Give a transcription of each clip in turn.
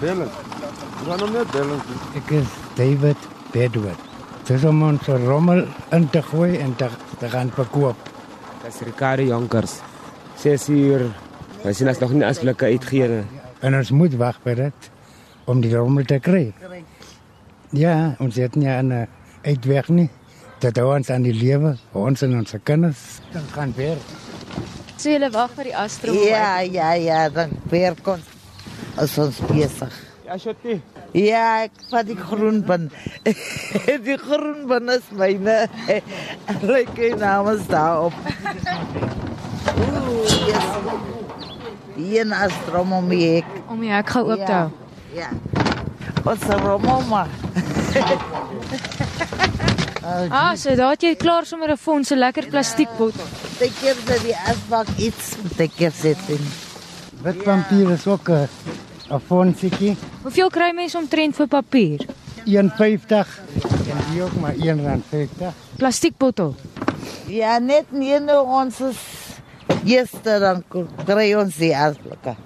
bellen. We gaan hom net bellen. Ek is David Bedwood. Dis om ons rommel in te gooi en te, te gaan verkoop. Dis Ricardo Jonkers. 6 uur. Ons sien as nog nie as blikke uitgee nie. En ons moet wag vir dit om die rommel te kry. Ja, ons het nie 'n uitweg nie. Dit hou ons aan die lewe, ons en ons kinders. Dan gaan weer. So julle wag vir die astro. Ja, ja, ja, dan weer kom as ons besig. Ja, Shotti. Ja, ek vat die groenbin. die groenbin is myne. Lekker naam staan op. Ooh, yes. Hier na strom om die hek. Om die hek gou oop hou. Ja. Wat se romoma? Ah, so daar het jy klaar sommer 'n fondse lekker plastiekbottel. Ek keer dat die asbak iets moet ek keer sit in. Wit papier is ook 'n 'n fondsetjie. Hoeveel kry mense omtrent vir papier? 1.50 en die ook maar 1.50. Plastiekbottel. Ja, net nie nou ons is eerste dan kry ons die asbak.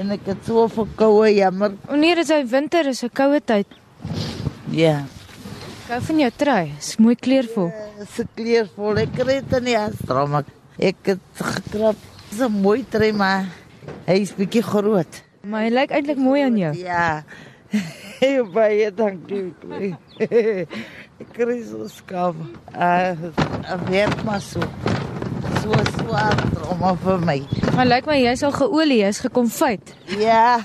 En ek het so verkoue jammer. Wanneer dit sy winter is, 'n koue tyd. Ja. Gou van jou trui. Dis mooi kleurvol. Se kleurvol. Ek kry dit nie asbak. Ek het gekrap. Dis 'n mooi trui maar hy is bietjie groot. Maar hy lyk eintlik mooi aan jou. Ja. Baie dankie. Kry so skaam. Ah, uh, werk maar so. So swaar om vir my. Maar lyk my jy's al geolie, jy's gekonfyt. Ja.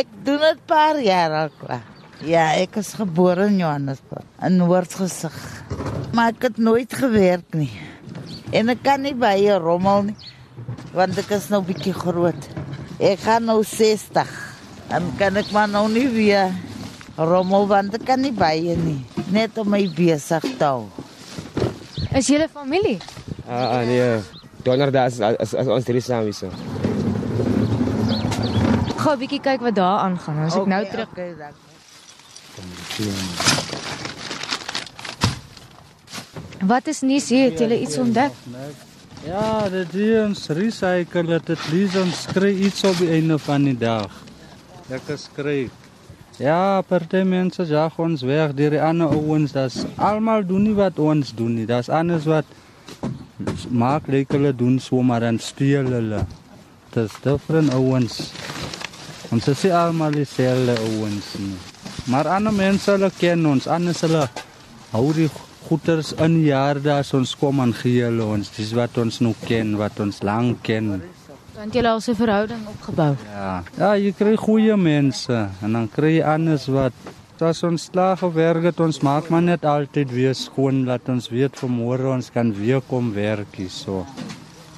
ek doen dit paar jaar al klaar. Ja, ek is gebore in Johannesburg, in Noordgesig. Maar ek het nooit gewerk nie. En ek kan nie by 'n rommel nie, want ek is nou bietjie groot. Ek gaan nou 60. En kan ek maar nou nie weer rommel want ek kan nie by nie. Net om my besig te hou. Is julle familie? Ah, ah nee. Donderdag is as, as ons drie saam is. Gou 'n bietjie kyk wat daar aangaan. As ek nou terug Okay, dankie. Wat is nuus hier? Het julle iets ontdek? Ja, dit is ons recycle dit het lees ons kry iets op die einde van die dag. Lekker skryf. Ja, party mense jag ons weg deur die ander ouens. Das almal doen nie wat ons doen nie. Das anders wat maak lyk hulle doen so maar dan steel hulle. Dis different ouens. Ons is nie almal dieselfde ouens nie. Maar ander mense hulle ken ons, anders hulle hou die goeders in jaar daar ons kom aan gee hulle ons. Dis wat ons nou ken, wat ons lank ken. Want julle al 'n verhouding opgebou. Ja. Ja, jy kry goeie mense en dan kry jy anders wat as ons klaar gewerk het, ons maak maar net altyd weer skoon dat ons weet vir môre ons kan weer kom werk hierso.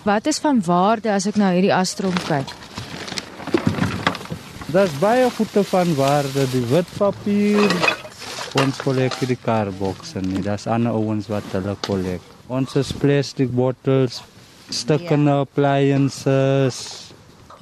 Wat is van waarde as ek na hierdie astrom kyk? Dis baie goede van waarde, die wit papier. Ons kollek die karbokse nie. Dis ander ouens wat hulle kollek. Ons is plastic bottles, stukkende appliances.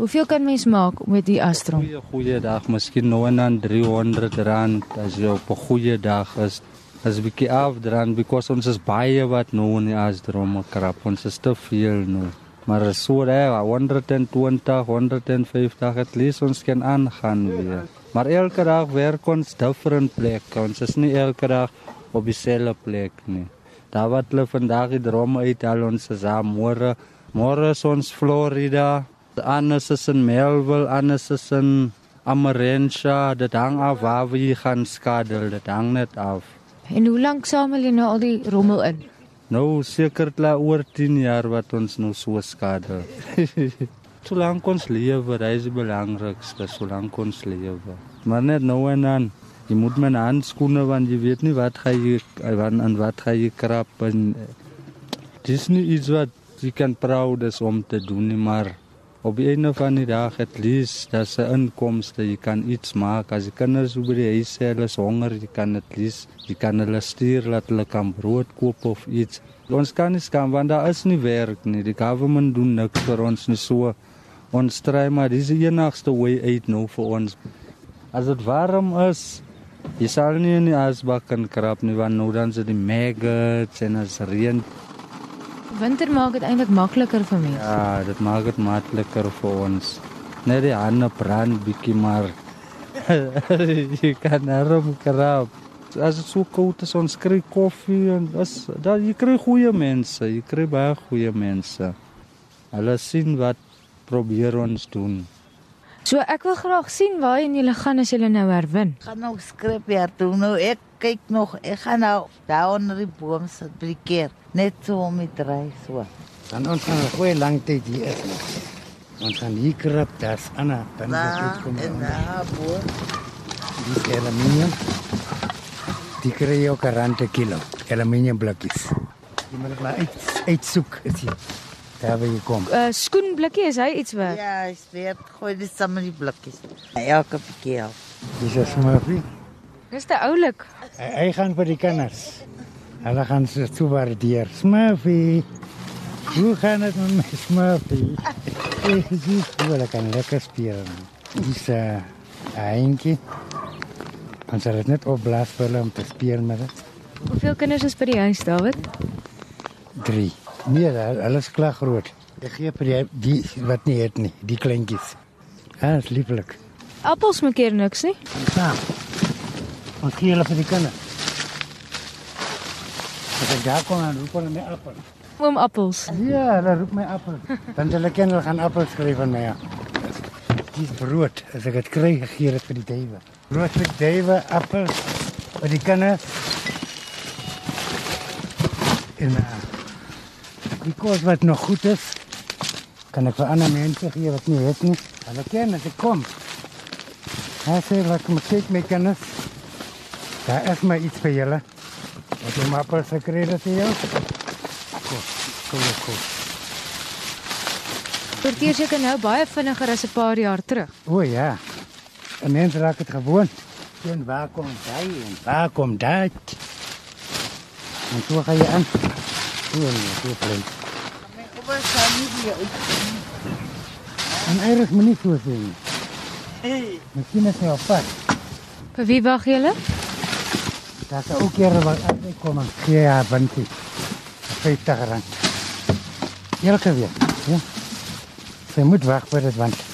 Hoeveel kan mens maak met die astrom? Goeie goeie dag, miskien nou en dan 300 rand as jy op 'n goeie dag is. As 'n bietjie afdraan because ons is baie wat nou in die astrom krap. Ons is te veel nou. Maar so daar 120, 150 at least ons kan aangaan weer. Maar elke dag werk ons different plek. Ons is nie elke dag op dieselfde plek nie. Daar wat hulle vandag die droom uithaal ons is aan môre. Môre is ons Florida. Anders is in Melville, anders is in Amarensha. Dit hang af waar we gaan skadel. Dit hang net af. En hoe lank samel jy nou al die rommel in? Nou seker klaar oor 10 jaar wat ons nou so skade. Solank ons lewe, dit is die belangrikste, solank ons lewe. Maar net nou en dan, jy moet met handskoene want jy weet nie wat gaan jy van en wat gaan jy krap en dis nie iets wat jy kan proud is om te doen nie, maar op die einde van die dag het lees dat se inkomste. Jy kan iets maak as die kinders oor die huis sê hulle is honger jy kan dit lees jy kan hulle stuur dat hulle kan brood koop of iets. Ons kan nie skam want daar is nie werk nie. Die government doen niks vir ons nie. So ons stry maar dis die enigste way uit nou vir ons as dit warm is jy sal nie in die asbak kan krap nie want nou dan is dit die maggots en as reën Winter maak dit eintlik makliker vir mense. Ja, dit maak dit makliker vir ons. Net die hande brand bietjie maar jy kan arm krap. As dit so koud is, ons kry koffie en as dan jy kry goeie mense, jy kry baie goeie mense. Hulle sien wat probeer ons doen. So ek wil graag sien waarheen julle gaan as julle nou herwin. Gaan nou skryf ja toe. Nou ek kyk nog, ek gaan nou daar onder die boom sit by die keer. Net so om die dry so. Dan ons gaan 'n goeie lang tyd hier is. Ons gaan hier krap, daar's Anna, dan Daar wat uitkom. en daar bo. Dis aluminium. Die kry ook 'n rand per kilo. Aluminium blikkies. Jy moet dit maar uit uitsoek as jy daar waar jy kom. Uh skoenblikkie is hy iets werd. Ja, ek weet, gooi dit saam met die blikkies. Elke keer. Dis 'n smurfie. Dis te oulik. Hy, hy gaan vir die kinders. Hulle gaan se so waardeer. Smurfie. Hoe gaan dit met my Smurfie? Ek sien hoe kan lekker speel. Dis 'n uh, eentjie. Ons dit net opblaas vir hulle om te speel met dit. Hoeveel kinders is by die huis, David? 3. Nee, hulle hulle is klaar groot. Ek gee vir die, die wat nie het nie, die kleintjies. Ja, is lieflik. Appels maak keer niks nie. Saam. Ons gee hulle vir die kinders. As ek daar kom, dan roep hulle my appel. Oom appels. Ja, hulle roep my appel. Want hulle ken hulle gaan appels kry van my. Ja. Dis brood. As ek dit kry, gee ek dit vir die duwe. Brood vir die duwe, appel vir die kinders. En uh, die kos wat nog goed is, kan ek vir ander mense gee wat nie het nie. Hulle ken as ek kom. Hy sê wat moet kyk my kinders. Daar is maar iets vir julle. Wat jy maar gekry het vir jou. Kom, kom, kom. Sorteer seker nou baie vinniger as 'n paar jaar terug. O ja. 'n Mens raak dit gewoond. En waar kom hy en waar kom dit? En so gaan jy aan. O nee, so klein. My oupa sal nie weer uit. En eers moet nie so sien. Hey, Miskien is hy op pad. Vir wie wag julle? Daar is ook kere wat ek kom en gee haar bintie. 50 rand. Elke week, ja. Sy moet wag vir dit want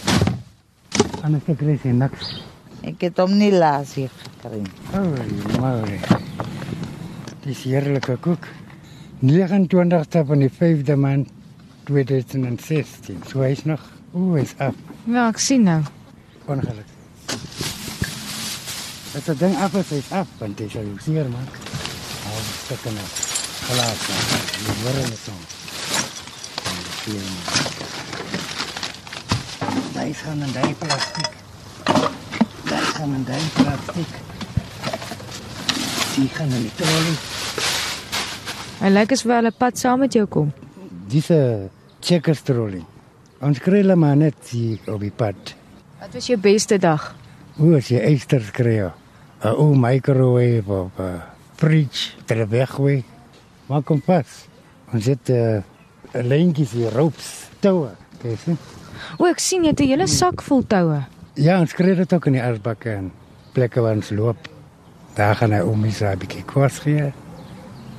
anders kry sy niks. ek het hom nie laas hier gekry. nie. Oh, mooi. Dis heerlike koek. 29ste van die 5de maand 2016. So hy's nog. O, hy's af. Ja, ek sien nou. Ongeluk. As dit ding af is, hy's af, want dit sal jou seer maak. Hou stukke nou. Gelaat nou. Die word net so. Daai gaan in daai plastiek. Daai gaan in daai plastiek. Die gaan in die trolley. Hy lyk asof 'n pad saam met jou kom. Dis 'n checkers trolley. Ons kry hulle maar net hier op die pad. Wat was jou beste dag? Hoe as jy eisters kry? 'n Ou microwave of 'n fridge ter weggooi. Maar kom pas. Ons het 'n uh, lyntjies hier ropes, toue. Kyk sien. O, ek sien jy het 'n hele sak vol toue. Ja, ons kry dit ook in die asbakke en plekke waar ons loop. Daar gaan hy om is 'n bietjie kos gee.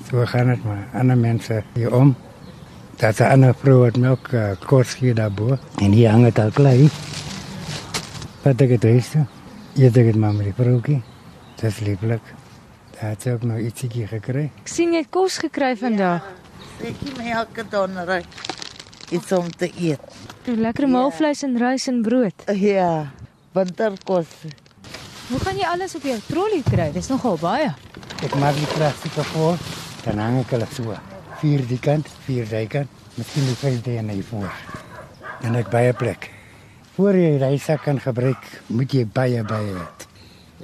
So gaan dit maar. Ander mense hier om. Daar's 'n ander vrou wat melk uh, kos gee daarbo. En hier hang dit al klaar. Wat ek het huis toe. Jy dink dit maar met die vroukie. Dis lieflik. Daar het sy ook nog ietsie gekry. Ek sien jy het kos gekry vandag. Ek gee my elke donderdag iets om te eet. Toe lekker maalvleis en rys en brood. Ja, winterkos. Hoe gaan jy alles op jou trolly kry? Dis nogal baie. Ek maak die plastieke voor. Dan hang ek hulle so. Vier die kant, vier die kant. Miskien die vyfde en hy voor. En ek baie plek. Voor jy die sak kan gebruik, moet jy baie baie het.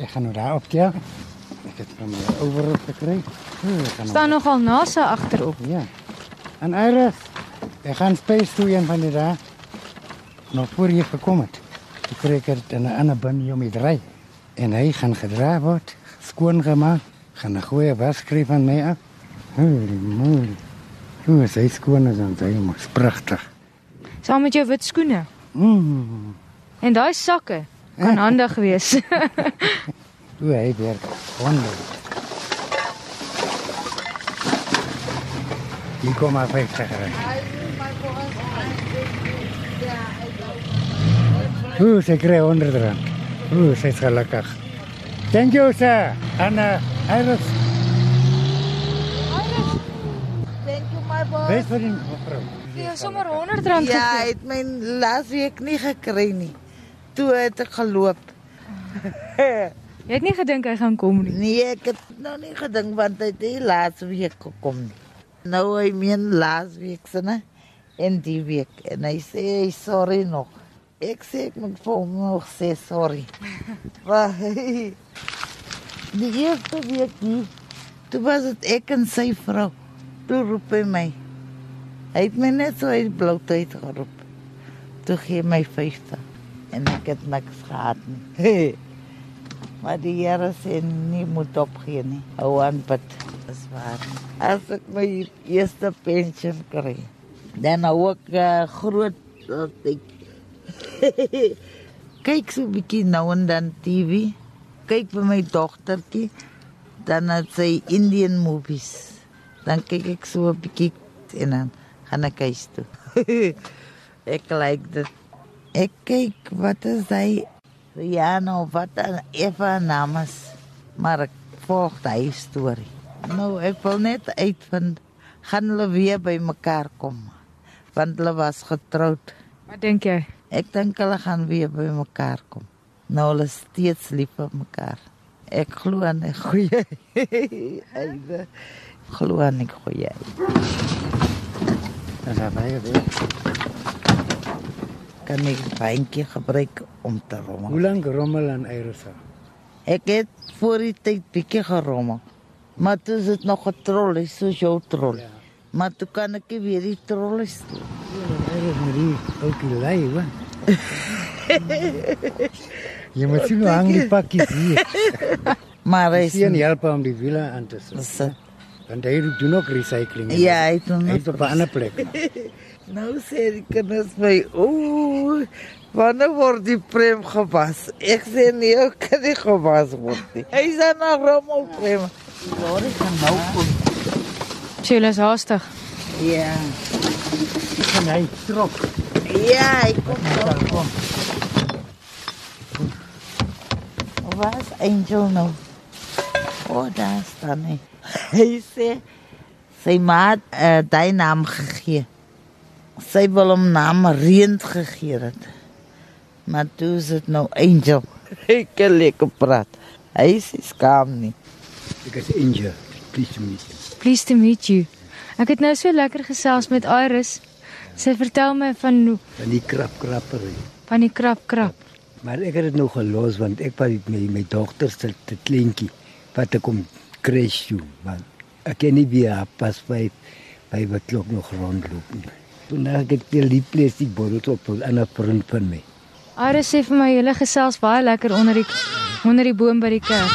Ek gaan nou daar optel. Ek het van my overal gekry. O, ek gaan nou- Staan nogal NASA agterop. Ja. En Iris, ek gaan space toe een van die dae. Nog voor jy gekom het. Ek kry dit in 'n ander bin om die dry. En hy gaan gedra word, skoon gemaak, gaan 'n goeie was kry van my af. Holy moly. Hoe is hy skoon as ons hy mos pragtig. Saam met jou wit skoene. Mm. En daai sakke kan handig wees. Hoe hy werk. Wonderlik. Hier kom maar 50 ry. Ooh, sy kry 100 rand. Ooh, sy's gelukkig. Thank you, sir. Anna, Iris, Thank you my boy. wees vir die mevrou. Jy sommer 100 rand Ja, hy het my laasweek nie gekry nie. Toe het ek geloop. Jy het nie gedink hy gaan kom nie. Nee, ek het nou nie gedink want hy het die laaste week gekom nie. Nou hy meen laasweek se ne en die week en hy sê hy sorry nog. Ek sê ek moet vir hom nog sê sorry. Maar die eerste week nie. Toe was dit ek en sy vrou. Toe roep hy my. Hy het my net so uit bloute uit geroep. Toe gee my 50 en ek het niks gehad nie. Maar die Here sê nie moet opgee nie. Hou aan bid. Dis waar. As ek my eerste pensioen kry, dan hou ek uh, groot dat ek kyk so 'n bietjie nou en dan TV. Kyk vir my dogtertjie. Dan het sy Indian movies. Dan kyk ek so 'n bietjie en dan gaan ek huis toe. ek like dit. Ek kyk wat is hy Rihanna of wat dan Eva namens. Maar ek volg die storie. Nou, ek wil net uitvind gaan hulle weer by mekaar kom. Want hulle was getroud. Wat dink jy? Ek dink hulle gaan weer by mekaar kom. Nou hulle steeds lief vir mekaar. Ek glo aan 'n goeie einde. Glo aan 'n goeie. En dan baie weer. Kan ek 'n bandjie gebruik om te rommel? Hoe lank rommel aan Iris? Ek het voor die tyd bietjie gerommel. Maar toe is dit nog 'n trolley, soos jou trolley. Ja. Maar toe kan ek nie weer die trolley stuur. Iris met die oukie lei, hoor. Jy moet sien hoe hang die pakkies hier. Maar hy Sien is help om die wiele aan te sit. Want hy doen ook recycling. Ja, hy doen Hy is op 'n ander plek. Nou sê die kinders my, ooh, wanneer word die prem gewas? Ek sê nee, ek kan nie gewas word nie. Hy sê na rommel prem. Is hy nou kom? Sheila is haastig. Ja. En hy trok. Ja, nou. Kom. Waar is Angel nou? O, oh, daar staan hy. Hy sê sy ma het uh, daai naam gegee. Sy wil hom naam Reend gegee het. Maar toe is dit nou Angel. Hy kan lekker praat. Hy is skaam nie. Ek is Angel. Please meet you. Pleased to meet you. Ek het nou so lekker gesels met Iris. Sy vertel my van van die krap krappery. van die krap krap. Maar ek het dit nou gelos want ek was met my, my dogter se te kleintjie wat ek kom crash toe want ek ken nie wie haar pas by by wat klok nog rondloop nie. Toen ek het die die plastic botels op 'n ander vriend van my. Iris sê vir my julle gesels baie lekker onder die onder die boom by die kerk.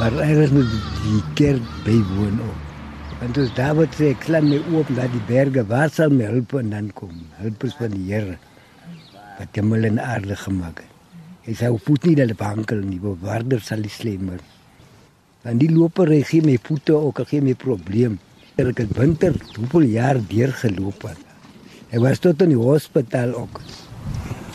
Maar ergens moet die kerk bywoon ook. Want as daar sê ek slaan my oop na die berge, waar sal my hulp vandaan kom? Hulp is van die Here wat hemel en aarde gemaak het. Hy sê voet nie dat bankel nie, want waarder sal die slemmer. Want die loper hy gee my voete ook, hy gee my probleem. Ek het winter hoeveel jaar deur geloop het. Hy was tot in die hospitaal ook.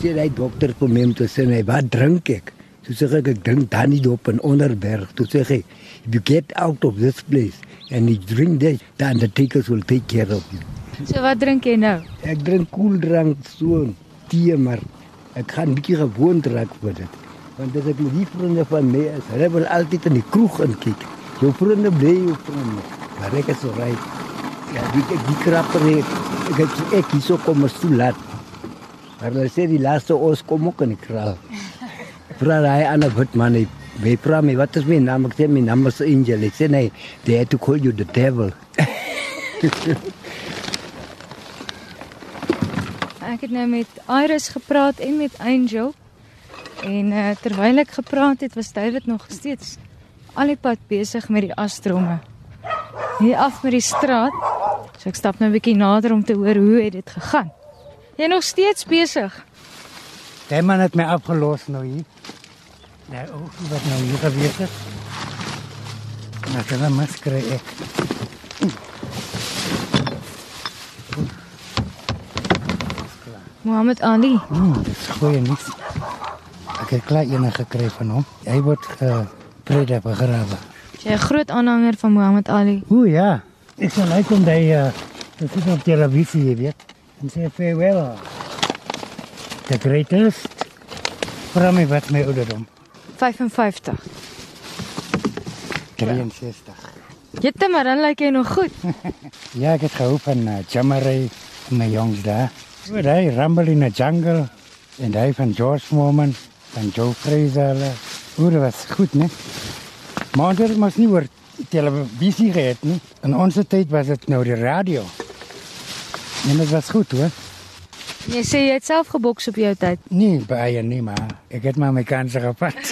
Sê hy dokter vir my om te sê, "Nee, wat drink ek?" Toe sê ek ek drink dan nie op in Onderberg. Toe sê hy, "If you get out of this place and you drink this, the undertakers will take care of you." So wat drink jy nou? Ek drink koeldrank so tee maar ek gaan bietjie gewoond raak vir dit. Want as ek met die vriende van my is, hulle wil altyd in die kroeg inkyk. Jou vriende bly jou vriende. Maar ek is ry. Ja, die die, die krapper ek ek het ek hierso kom is toe laat. Maar hulle sê die laaste ons kom ook in die kraal. Vra hy aan 'n wit man hy vragen me, wat is mijn naam? Ik zeg, mijn naam is Angel. Ik zeg, nee, they had to call you the devil. Ek het nou met Iris gepraat en met Angel. En uh, terwyl ek gepraat het, was David nog steeds al die pad besig met die astromme. Hier af met die straat. So ek stap nou 'n bietjie nader om te hoor hoe het dit gegaan. Jy nog steeds besig. Die man het my afgelos nou hier. Nie wat nou hier gewees het. Nou, dan mas kry ek. Mohammed Ali. Hmm, dis goeie nuus. Ek het klaar een gekry van hom. Hy word geprede begrawe. Jy 'n groot aanhanger van Mohammed Ali. O ja, ek sal hy kom daai uh, dit is op televisie, jy weet. En sê farewell. The greatest from my wat my ouderdom. 55. 63. Jette, maar dan lyk jy nog goed. Ja, ek het gehou van uh, Jamaray in my jongs dae. So hy Rumble in the Jungle en hy van George Foreman van Joe Fraser. Hoe dit was goed, né? Maar dit mos nie oor televisie gehad nie. In ons tyd was dit nou die radio. En dit was goed, hoor. Jy sê jy het self geboks op jou tyd. Nee, baie nie, maar ek het maar my kanse gevat.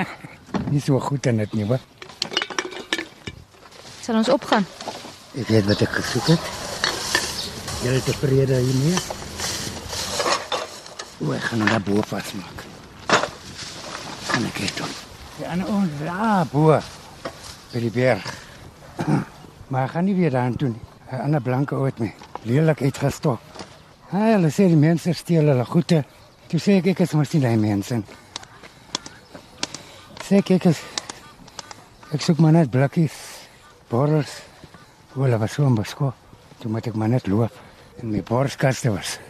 nie so goed in dit nie, hoor. Sal ons opgaan? Ek weet wat ek gesoek het. Jy is tevrede hiermee? O, ek gaan hom daar bo vasmaak. Kan ek dit doen? Ja, en ons daar bo by die berg. Maar ek gaan nie weer daar toe nie. 'n Ander blanke oud my. Lelik uitgestop. Ha, hulle sê die mense steel hulle goede. Toe sê ek ek is mos nie daai mense. Sê ek ek is Ek soek maar net blikkies, borrels. Hulle was so onbesko. Toe moet ek maar net loop. En my borskaste was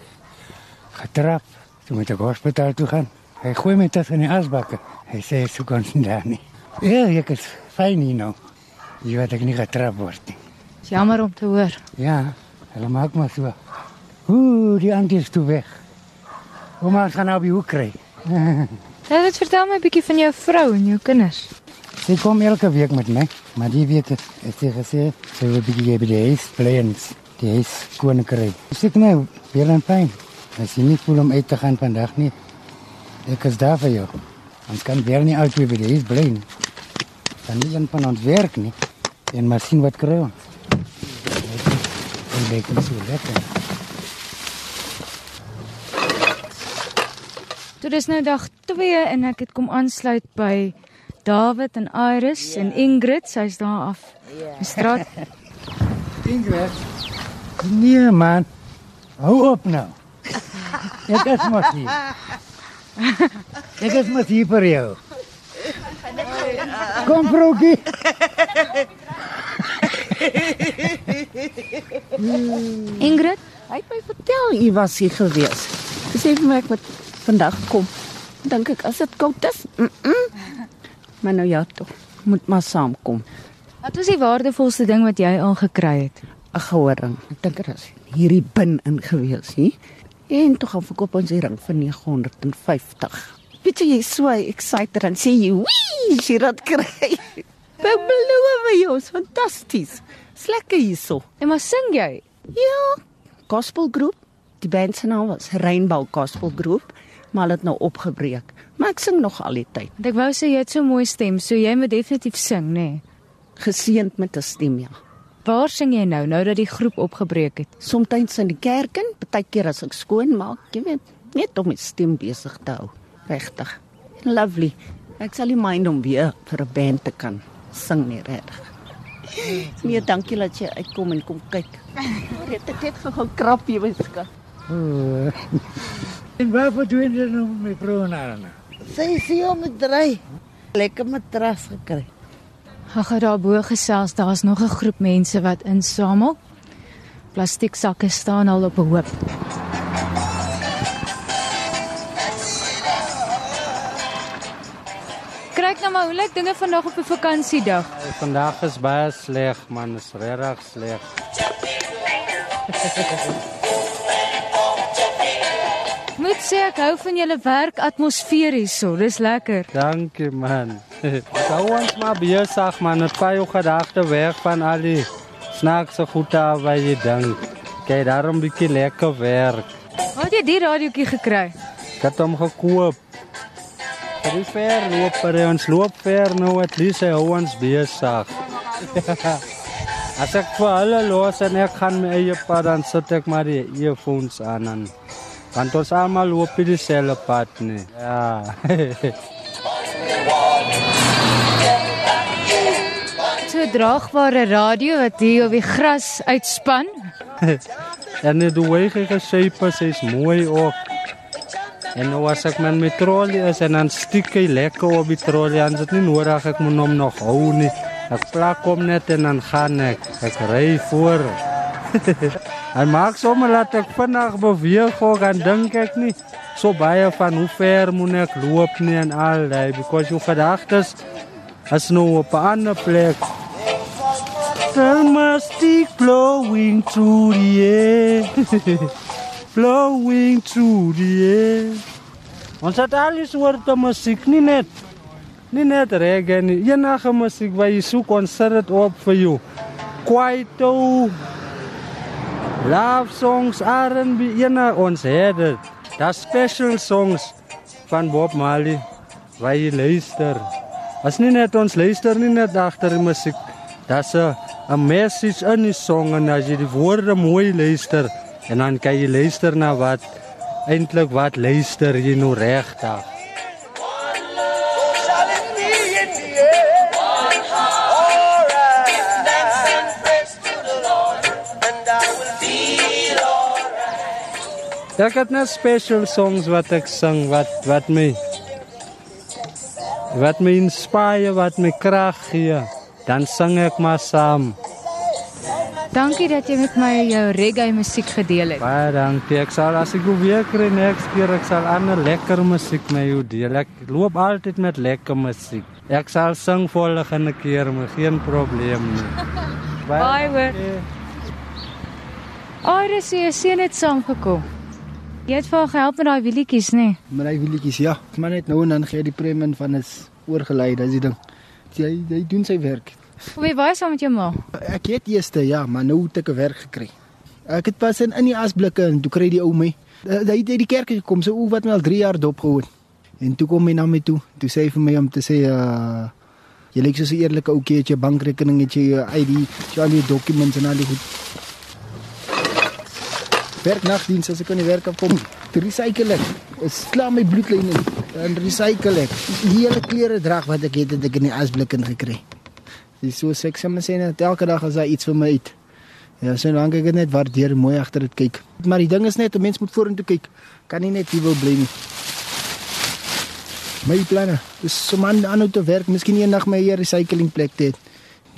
getrap. Toe moet ek hospitaal toe gaan. Hy gooi my tussen die asbakke. Hy sê so kon nie daar nie. Ja, ek is fyn hier nou. Jy weet ek nie getrap word nie. Dis jammer om te hoor. Ja, hulle maak maar so. Ooh, die auntie is toe weg. Ouma gaan nou by hoe kry. Jy het vertel my 'n bietjie van jou vrou en jou kinders. Sy kom elke week met my, maar die week het sy gesê sy wil bietjie by die huis bly en die huis skoon kry. Sy sê nou, weer en pyn. As jy nie voel om uit te gaan vandag nie, ek is daar vir jou. Ons kan weer nie altyd by die huis bly nie. Dan nie een van ons werk nie. En maar sien wat kry ons. En dit is so lekker. Toe dis nou dag 2 en ek het kom aansluit by David en Iris ja. en Ingrid, sy's daar af. Ja. Die straat. Ingrid. Nee man. Hou op nou. Ek is mos hier. Ek is mos hier vir jou. Kom vroegie. Ingrid, Hy het my vertel u was hier gewees. Hy sê vir my ek moet vandag kom. Dink ek as dit koud is. Mm -mm. Maar nou ja tog. Moet maar saamkom. wat was die waardevolste ding wat jy al gekry het? 'n Gehoring. Ek dink dit is hierdie bin in gewees, hè. En toe gaan verkoop ons die ring vir 950. Weet jy jy's so excited en sê jy, "Wee, jy het kry." Ek beloof jou, is fantasties. Dis lekker hierso. En maar sing jy? Ja, gospelgroep. Die band se naam was Rainbow Gospel Groep, maar hulle het nou opgebreek. Maar ek sing nog al die tyd. Ek wou sê jy het so mooi stem, so jy moet definitief sing, nê? Nee. Geseënd met 'n stem, ja. Waar sing jy nou nou dat die groep opgebreek het? Somstyds in die kerk en partykeer as ek skoon maak, jy weet, net om my stem besig te hou. Regtig. Lovely. Ek sal nie mind om weer vir 'n band te kan sing nie, regtig. Nee, dankie dat jy uitkom en kom kyk. Red ek net gou krap jy my skat. Oh. En waarvoor doen jy nou met my vrou en Anna? Sy sê om te dry. Lekker matras gekry. Ag, gaan daar bo gesels, daar's nog 'n groep mense wat insamel. Plastieksakke staan al op 'n hoop. Kyk nou maar hoe lyk dinge vandag op 'n vakansiedag. Vandag is baie sleg, man, is regtig sleg. Sê ek hou van julle werkatmosfeer hierso. Dis lekker. Dankie man. Hou ons maar besig man, het paar gedagte weg van al die snaakse goede wat jy dink. Kyk, daarom bietjie lekker werk. Waar het jy die radiootjie gekry? Ek het hom gekoop. Dit is ver loop vir ons loop ver nou at least hy hou ons besig. As ek vir hulle los en ek gaan my eie pad dan sit ek maar die earphones aan en want ons almal loop die dieselfde pad nie. Ja. So draagbare radio wat hier op die gras uitspan. En hoe hy geshape is, mooi ook. En nou as ek met my trolley is en dan stiek hy lekker op die trolley, dan is dit nie nodig ek moet hom nog hou nie. Ek plak hom net en dan gaan ek. Ek ry voor. Hy maak sommer laat ek vinnig beweeg ook en dink ek nie so baie van hoe ver moet ek loop nie en al daai because jou gedagtes is nou op 'n ander plek. The musty blowing through the air. blowing through the air. Ons het alles oor die musiek nie net nie net reggae nie. Enige musiek wat jy sit dit op vir jou. Kwaito, love songs, R&B, ena ons het dit. Daar special songs van Bob Marley jy luister. As nie net ons luister nie net agter die musiek. Daar's 'n 'n message in die song en as jy die woorde mooi luister en dan kan jy luister na wat eintlik wat luister jy nou regtig. Ek het net special songs wat ek sing wat wat my wat my inspireer, wat my krag gee. Dan sing ek maar saam. Dankie dat jy met my jou reggae musiek gedeel het. Baie dankie. Ek sal as ek weer kry next keer ek sal ander lekker musiek met jou deel. Ek loop altyd met lekker musiek. Ek sal sing volgende keer, maar geen probleem nie. Baie hoor. Iris, jy sien dit saamgekom. Jy het vir haar gehelp met daai wielietjies, nê? Nee? Maar hy wielietjies, ja. Maar net nou en dan gee die premie van is oorgelei, dis die ding. Hy hy doen sy werk. Hoe jy baie saam met jou ma? Ek het eerste ja, maar nou het ek 'n werk gekry. Ek het pas in in die asblikke en toe kry die ou my. Hy het die kerk gekom, so o wat my al 3 jaar dop gehou. En toe kom hy na my toe. Toe sê hy vir my om te sê uh jy lyk so 'n eerlike ouetjie, het jy bankrekening, het jy ID, jy al die dokumente en al die goed. Werk nagdiens as ek aan die werk kom. Te recycle ek. Is klaar my bloedlyn in. Dan recycle ek. Die hele klere drag wat ek het, het ek in die asblik ingekry. Dis so seks maar sê net elke dag as hy iets vir my uit. Ja, so lank ek net waardeer mooi agter dit kyk. Maar die ding is net 'n mens moet vorentoe kyk. Kan nie net hier wil bly nie. My planne. Dis so man aanhou te werk, miskien eendag my hier recycling plek het.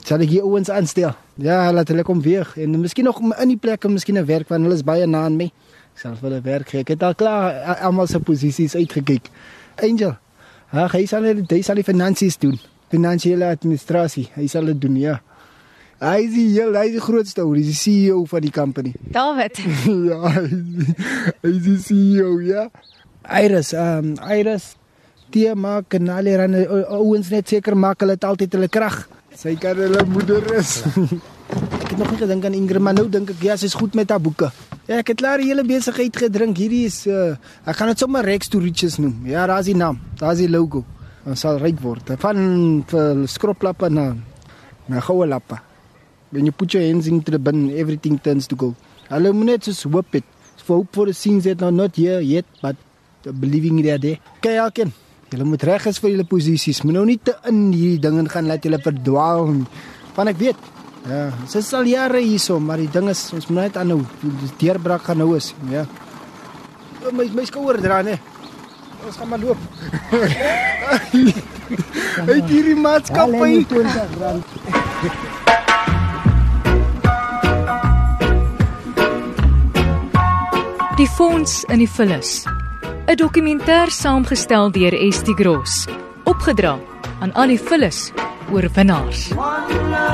Sal ek hier ouens aanstel? Ja, laat hulle kom weeg en miskien nog in die plekke miskien 'n werk want hulle is baie na aan my. Ek sal vir hulle werk gee. Ek het al klaar almal se posisies uitgekyk. Angel. Ag, hy sal hy sal die finansies doen. Finansiële administrasie. Hy sal dit doen, ja. Hy is die heel, hy is die grootste ou, hy is die CEO van die company. David. ja, hy is die CEO, ja. Iris, ehm um, Iris die maak en al die rande ouens net seker maak hulle het altyd hulle krag. Sy kan hulle moeder is. ek het nog nie gedink aan Ingrid, maar nou dink ek ja, sy's goed met haar boeke. Ja, ek het klaar die hele besigheid gedrink. Hierdie is uh, ek gaan dit sommer Rex to Riches noem. Ja, daar's die naam. Daar's die logo. Ons sal ryk word. Van skroplappe na na goue lappe. When you put your hands into the bin, everything turns to gold. Hulle moet net so hoop het. For hope for the scenes that are not here yet, but believing they are there. Kyk alkeen. Julle moet reg is vir julle posisies. Moet nou nie te in hierdie ding gaan laat julle verdwaal nie. Want ek weet, ja, dit is al jare hierso, maar die ding is ons moet net aanhou. Die deurbraak gaan nou is, ja. My my skouer dra net. Ons gaan maar loop. Hy hierdie maatskappy 20 rand. Die fonds in die vullis. 'n Dokumentêr saamgestel deur Estie Gross. Opgedra aan al die vullis oorwinnaars. One love,